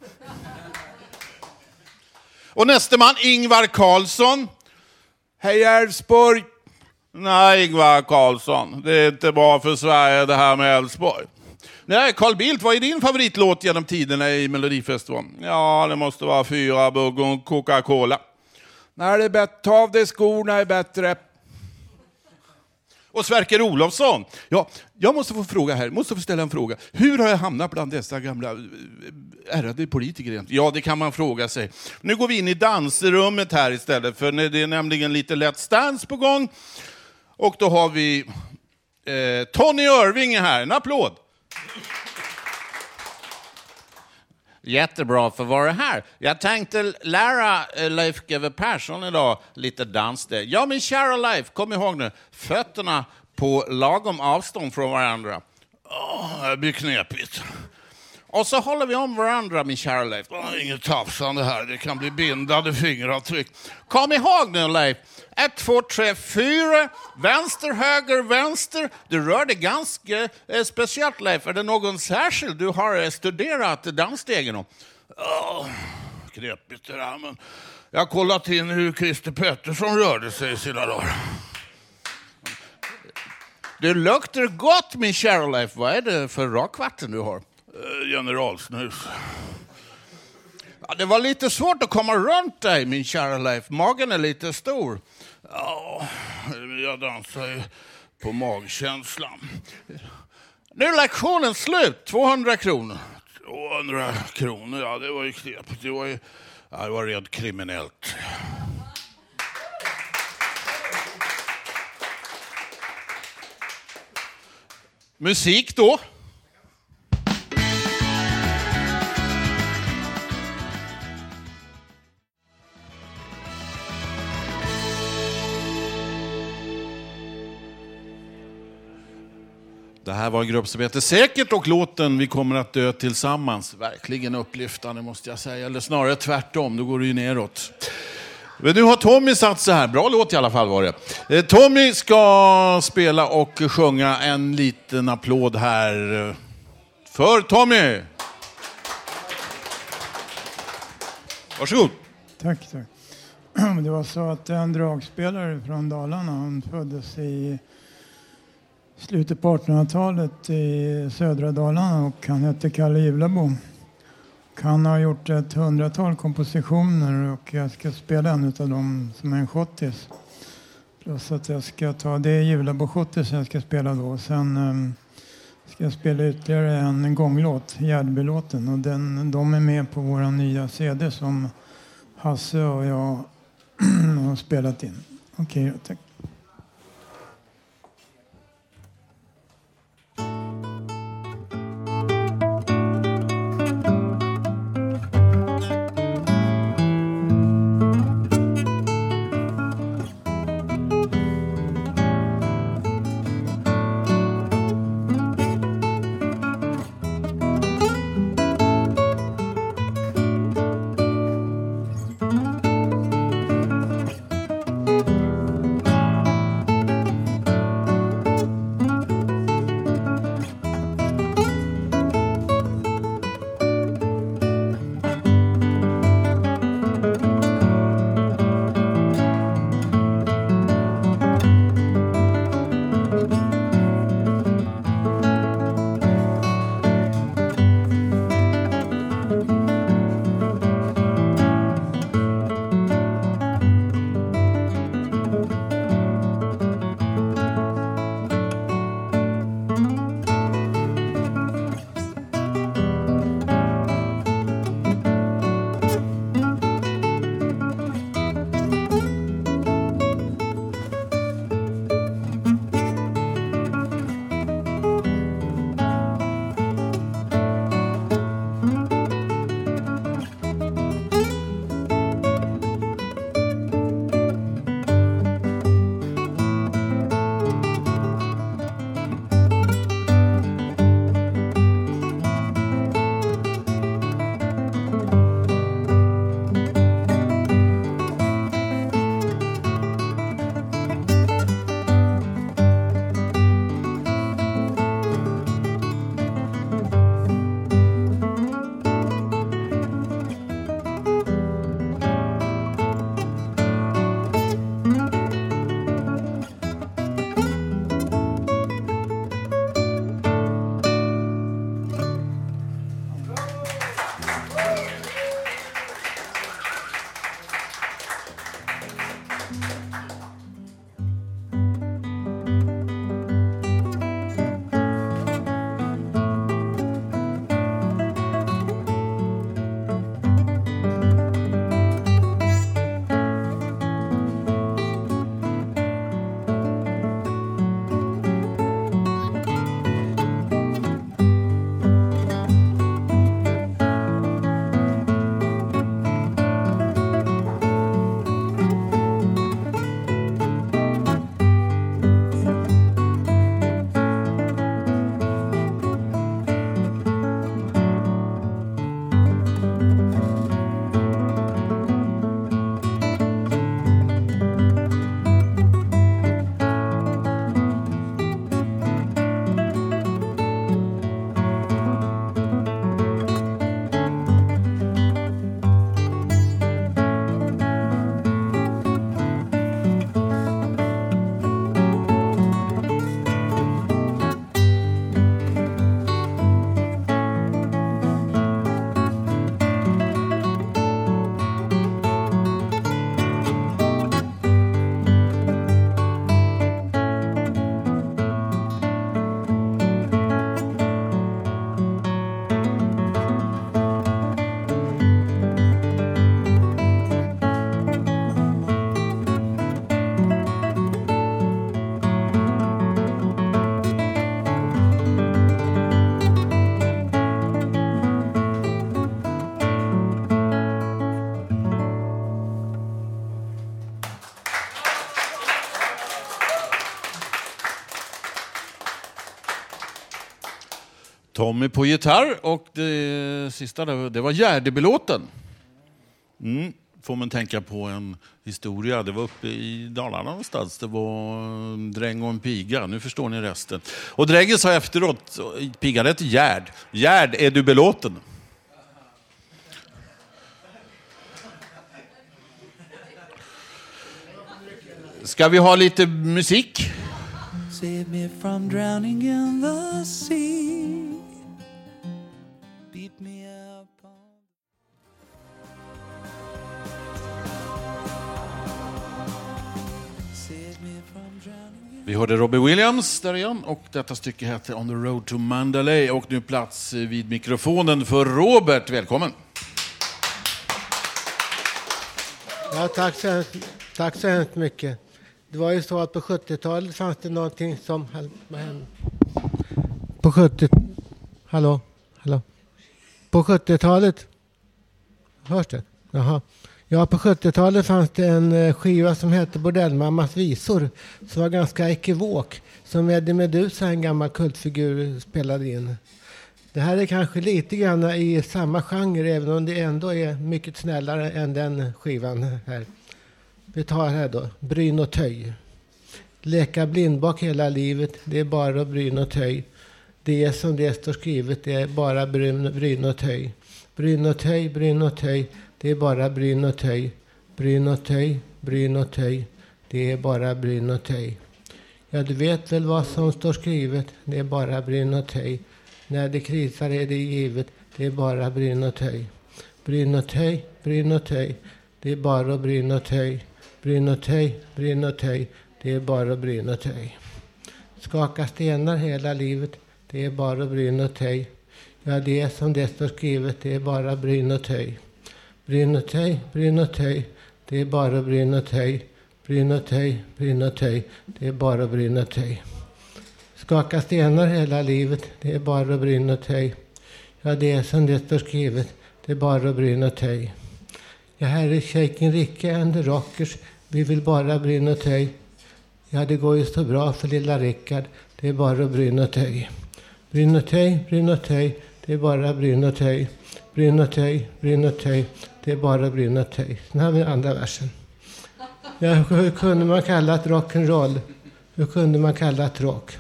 Och nästa man, Ingvar Carlsson. Hej Älvsborg! Nej, Ingvar Carlsson, det är inte bra för Sverige det här med Älvsborg. Nej, Carl Bildt, vad är din favoritlåt genom tiderna i Melodifestivalen? Ja, det måste vara Fyra bugg och Coca-Cola. Nej, det är bättre. Ta av dig skorna är bättre. Och Sverker Olofsson. Ja, jag måste få fråga här, måste få ställa en fråga. Hur har jag hamnat bland dessa gamla eh, ärrade politiker egentligen? Ja, det kan man fråga sig. Nu går vi in i dansrummet här istället, för det är nämligen lite Let's Dance på gång. Och då har vi eh, Tony Irving här, en applåd. Jättebra för att vara här. Jag tänkte lära eh, Leif GW Persson idag lite danssteg. Ja, min kära Leif, kom ihåg nu, fötterna på lagom avstånd från varandra. Oh, det blir knepigt. Och så håller vi om varandra, min kära Leif. Inget tafsande här, det kan bli bindande fingeravtryck. Kom ihåg nu, Leif. Ett, två, tre, fyra. Vänster, höger, vänster. Du rör dig ganska eh, speciellt, Leif. Är det någon särskild du har eh, studerat dansstegen om? Åh, knepigt det där, men jag har kollat in hur Christer Pettersson rörde sig i sina dagar. Det luktar gott, min kära Leif. Vad är det för rakvatten du har? Eh, Generalsnus. Ja, det var lite svårt att komma runt dig, min kära Leif. Magen är lite stor. Ja, jag dansar ju på magkänslan. Nu är lektionen slut. 200 kronor. 200 kronor, ja det var ju knepigt. Det var ju ja, det var rent kriminellt. Musik då. Det här var en grupp som heter Säkert och låten Vi kommer att dö tillsammans. Verkligen upplyftande måste jag säga. Eller snarare tvärtom, då går det ju neråt. Men nu har Tommy satt sig här. Bra låt i alla fall var det. Eh, Tommy ska spela och sjunga en liten applåd här eh, för Tommy. Varsågod. Tack, tack. *clears throat* Det var så att en dragspelare från Dalarna, han föddes i slutet på 1800-talet i södra Dalarna och han hette Kalle Givlabo. Han har gjort ett hundratal kompositioner och jag ska spela en av dem som är en schottis. Plus att jag ska ta, det är Givlabo-schottis jag ska spela då. Sen um, ska jag spela ytterligare en gånglåt, Gärdbylåten. Och den, de är med på våra nya CD som Hasse och jag *clears throat* har spelat in. Okej, okay, tack. Tommy på gitarr och det sista där, det var Gärdebelåten. Mm. Får man tänka på en historia. Det var uppe i Dalarna någonstans. Det var en dräng och en piga. Nu förstår ni resten. Och drängen sa efteråt, pigan hette Gärd. Gärd, är du belåten? Ska vi ha lite musik? Save me from drowning in the sea. Vi hörde Robbie Williams där igen och detta stycke heter On the road to Mandalay och nu plats vid mikrofonen för Robert. Välkommen! Ja, tack så, hemskt, tack så hemskt mycket. Det var ju så att på 70-talet fanns det någonting som... På 70... Hallå? Hallå? På 70-talet... Hörs det? Jaha. Ja, på 70-talet fanns det en eh, skiva som hette Bordellmammas visor som var ganska ekivok. Som Eddie Meduza, en gammal kultfigur, spelade in. Det här är kanske lite grann i samma genre även om det ändå är mycket snällare än den skivan här. Vi tar här då, Bryn och töj. Leka blindbak hela livet, det är bara bryn och töj. Det som det står skrivet, det är bara bryn, bryn och töj. Bryn och töj, bryn och töj, det är bara bryn och töj. Bryn och töj, bryn och töj, det är bara bryn och töj. Ja, du vet väl vad som står skrivet, det är bara bryn och töj. När det krisar är det givet, det är bara bryn och töj. Bryn och töj, bryn och töj, det är bara bryn och töj. Bryn och töj, bryn och töj, det är bara bryn och töj. Skaka stenar hela livet, det är bara bryn och töj. Ja, det är som det står skrivet, det är bara bryn och töj. Bryn och det är bara bryn och töj. Det är bara bryn. Skaka stenar hela livet, det är bara bryn. Ja, det är som det står skrivet, det är bara bryn. Ja, här är Shaken Ricke and the Rockers, vi vill bara bryn. Ja, det går ju så bra för lilla Rickard, det är bara bryn och töj. Det är bara bryn och töj. Det är bara bruna och töj. Sen har vi andra versen. Ja, hur kunde man kalla det rock'n'roll? Hur kunde man kalla det rock?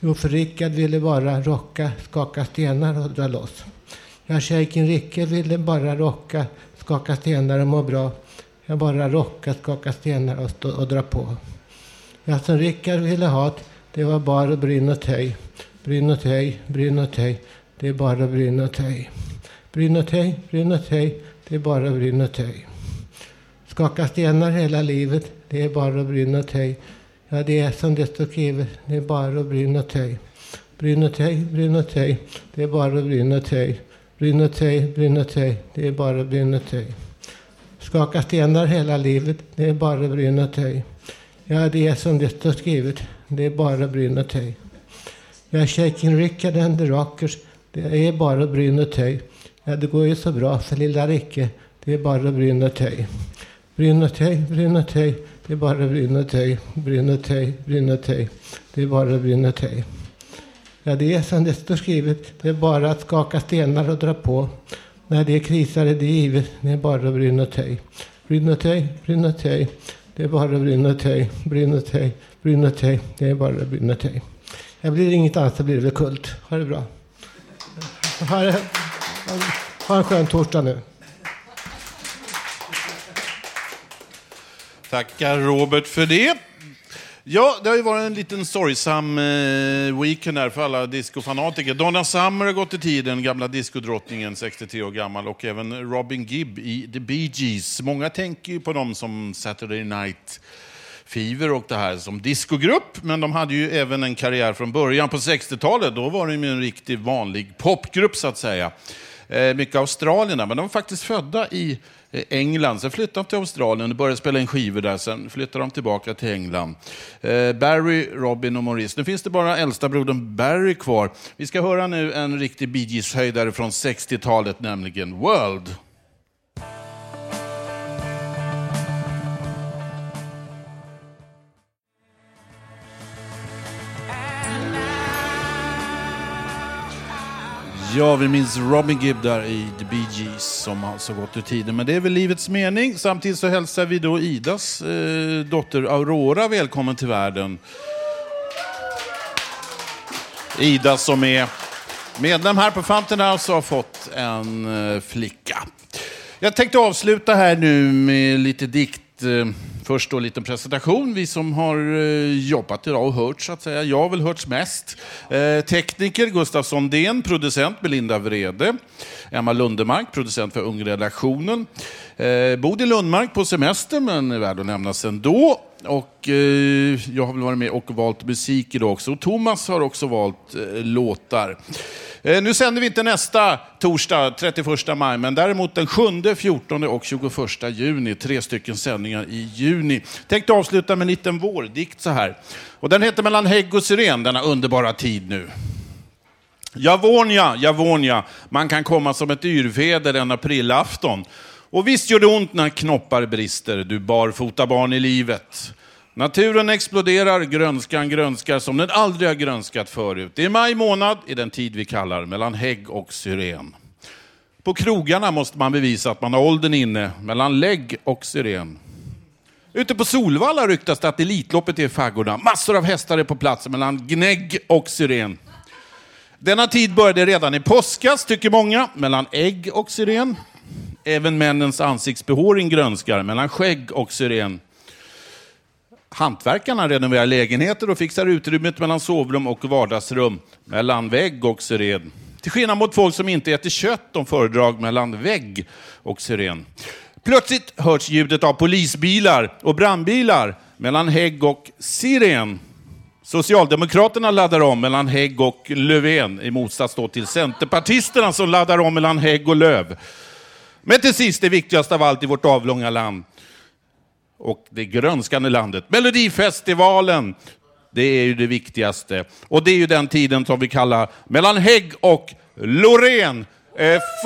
Jo, för Rickard ville bara rocka, skaka stenar och dra loss. Ja, shejken Ricke ville bara rocka, skaka stenar och må bra. Jag bara rocka, skaka stenar och, stå, och dra på. Ja, som Rickard ville ha det var bara bryn och töj. Bryn och töj, bryn och töj, det är bara bryn och töj. Bryn och töj, bryn och töj, det är bara bryn och töj. Skaka stenar hela livet, det är bara bryn och töj. Ja, det är som det står skrivet, det är bara bryn och töj. Bryn och töj, bryn och töj, det är bara bryn och töj. Bryn och töj, bryn och töj, det är bara bryn och töj. Skaka stenar hela livet, det är bara bryn och töj. Ja, det är som det står skrivet, det är bara bryn och töj. Ja, Shaking Rickard and the Rockers, det är bara bryn och töj. Ja, det går ju så bra för lilla Ricke, det är bara bryn och töj. Bryn och töj, bryn och töj, det är bara bryn och töj. Bryn och töj, bryn och töj, det är bara bryn och töj. Ja, det är som det står skrivet, det är bara att skaka stenar och dra på. När det krisar är det givet, det är bara bryn och töj. Bryn och töj, bryn och töj, det är bara bryn och töj. Bryn och töj, bryn och töj, det är bara bryn och töj. Jag blir inget annat så blir det väl kult. Ha det bra. Ha, det, ha en skön torsdag nu. Tackar Robert för det. Ja, det har ju varit en liten sorgsam eh, weekend här för alla discofanatiker. Donna Summer har gått i tiden, gamla discodrottningen, 63 år gammal, och även Robin Gibb i The Bee Gees. Många tänker ju på dem som Saturday Night Fever och det här som discogrupp, men de hade ju även en karriär från början på 60-talet. Då var de ju en riktigt vanlig popgrupp så att säga. Eh, mycket australierna, men de var faktiskt födda i eh, England. Sen flyttade de till Australien och började spela in skivor där. Sen flyttade de tillbaka till England. Eh, Barry, Robin och Maurice. Nu finns det bara äldsta brodern Barry kvar. Vi ska höra nu en riktig Bee Gees-höjdare från 60-talet, nämligen World. Ja, vi minns Robin Gibb där i The Bee Gees som alltså gått ur tiden. Men det är väl livets mening. Samtidigt så hälsar vi då Idas eh, dotter Aurora välkommen till världen. Ida som är medlem här på Fountain House har fått en eh, flicka. Jag tänkte avsluta här nu med lite dikt. Eh, Först då en liten presentation. Vi som har eh, jobbat idag och hört så att säga. Jag har väl hörts mest. Eh, tekniker Gustav Sondén, producent Belinda Vrede. Emma Lundemark, producent för Ungredaktionen. Eh, Bodil Lundmark på semester, men är värd att nämnas ändå. Och eh, jag har väl varit med och valt musik idag också. Och Thomas har också valt eh, låtar. Eh, nu sänder vi inte nästa torsdag, 31 maj, men däremot den 7, 14 och 21 juni. Tre stycken sändningar i juni. Tänkte avsluta med en liten vårdikt så här. Och den heter Mellan hägg och syren, denna underbara tid nu. Javonia, Javonia, man kan komma som ett yrväder en aprilafton. Och visst gör det ont när knoppar brister, du barfota barn i livet. Naturen exploderar, grönskan grönskar som den aldrig har grönskat förut. Det är maj månad i den tid vi kallar mellan hägg och syren. På krogarna måste man bevisa att man har åldern inne, mellan lägg och syren. Ute på Solvalla ryktas det att Elitloppet är i faggorna. Massor av hästar är på plats mellan gnägg och syren. Denna tid började redan i påskas, tycker många, mellan ägg och syren. Även männens ansiktsbehåring grönskar mellan skägg och syren. Hantverkarna renoverar lägenheter och fixar utrymmet mellan sovrum och vardagsrum, mellan vägg och syren. Till skillnad mot folk som inte äter kött, de föredrag mellan vägg och syren. Plötsligt hörs ljudet av polisbilar och brandbilar mellan hägg och siren. Socialdemokraterna laddar om mellan Hägg och Löfven i motsats då till Centerpartisterna som laddar om mellan Hägg och Löv. Men till sist det viktigaste av allt i vårt avlånga land och det grönskande landet. Melodifestivalen, det är ju det viktigaste. Och det är ju den tiden som vi kallar mellan Hägg och Loreen. Euphoria!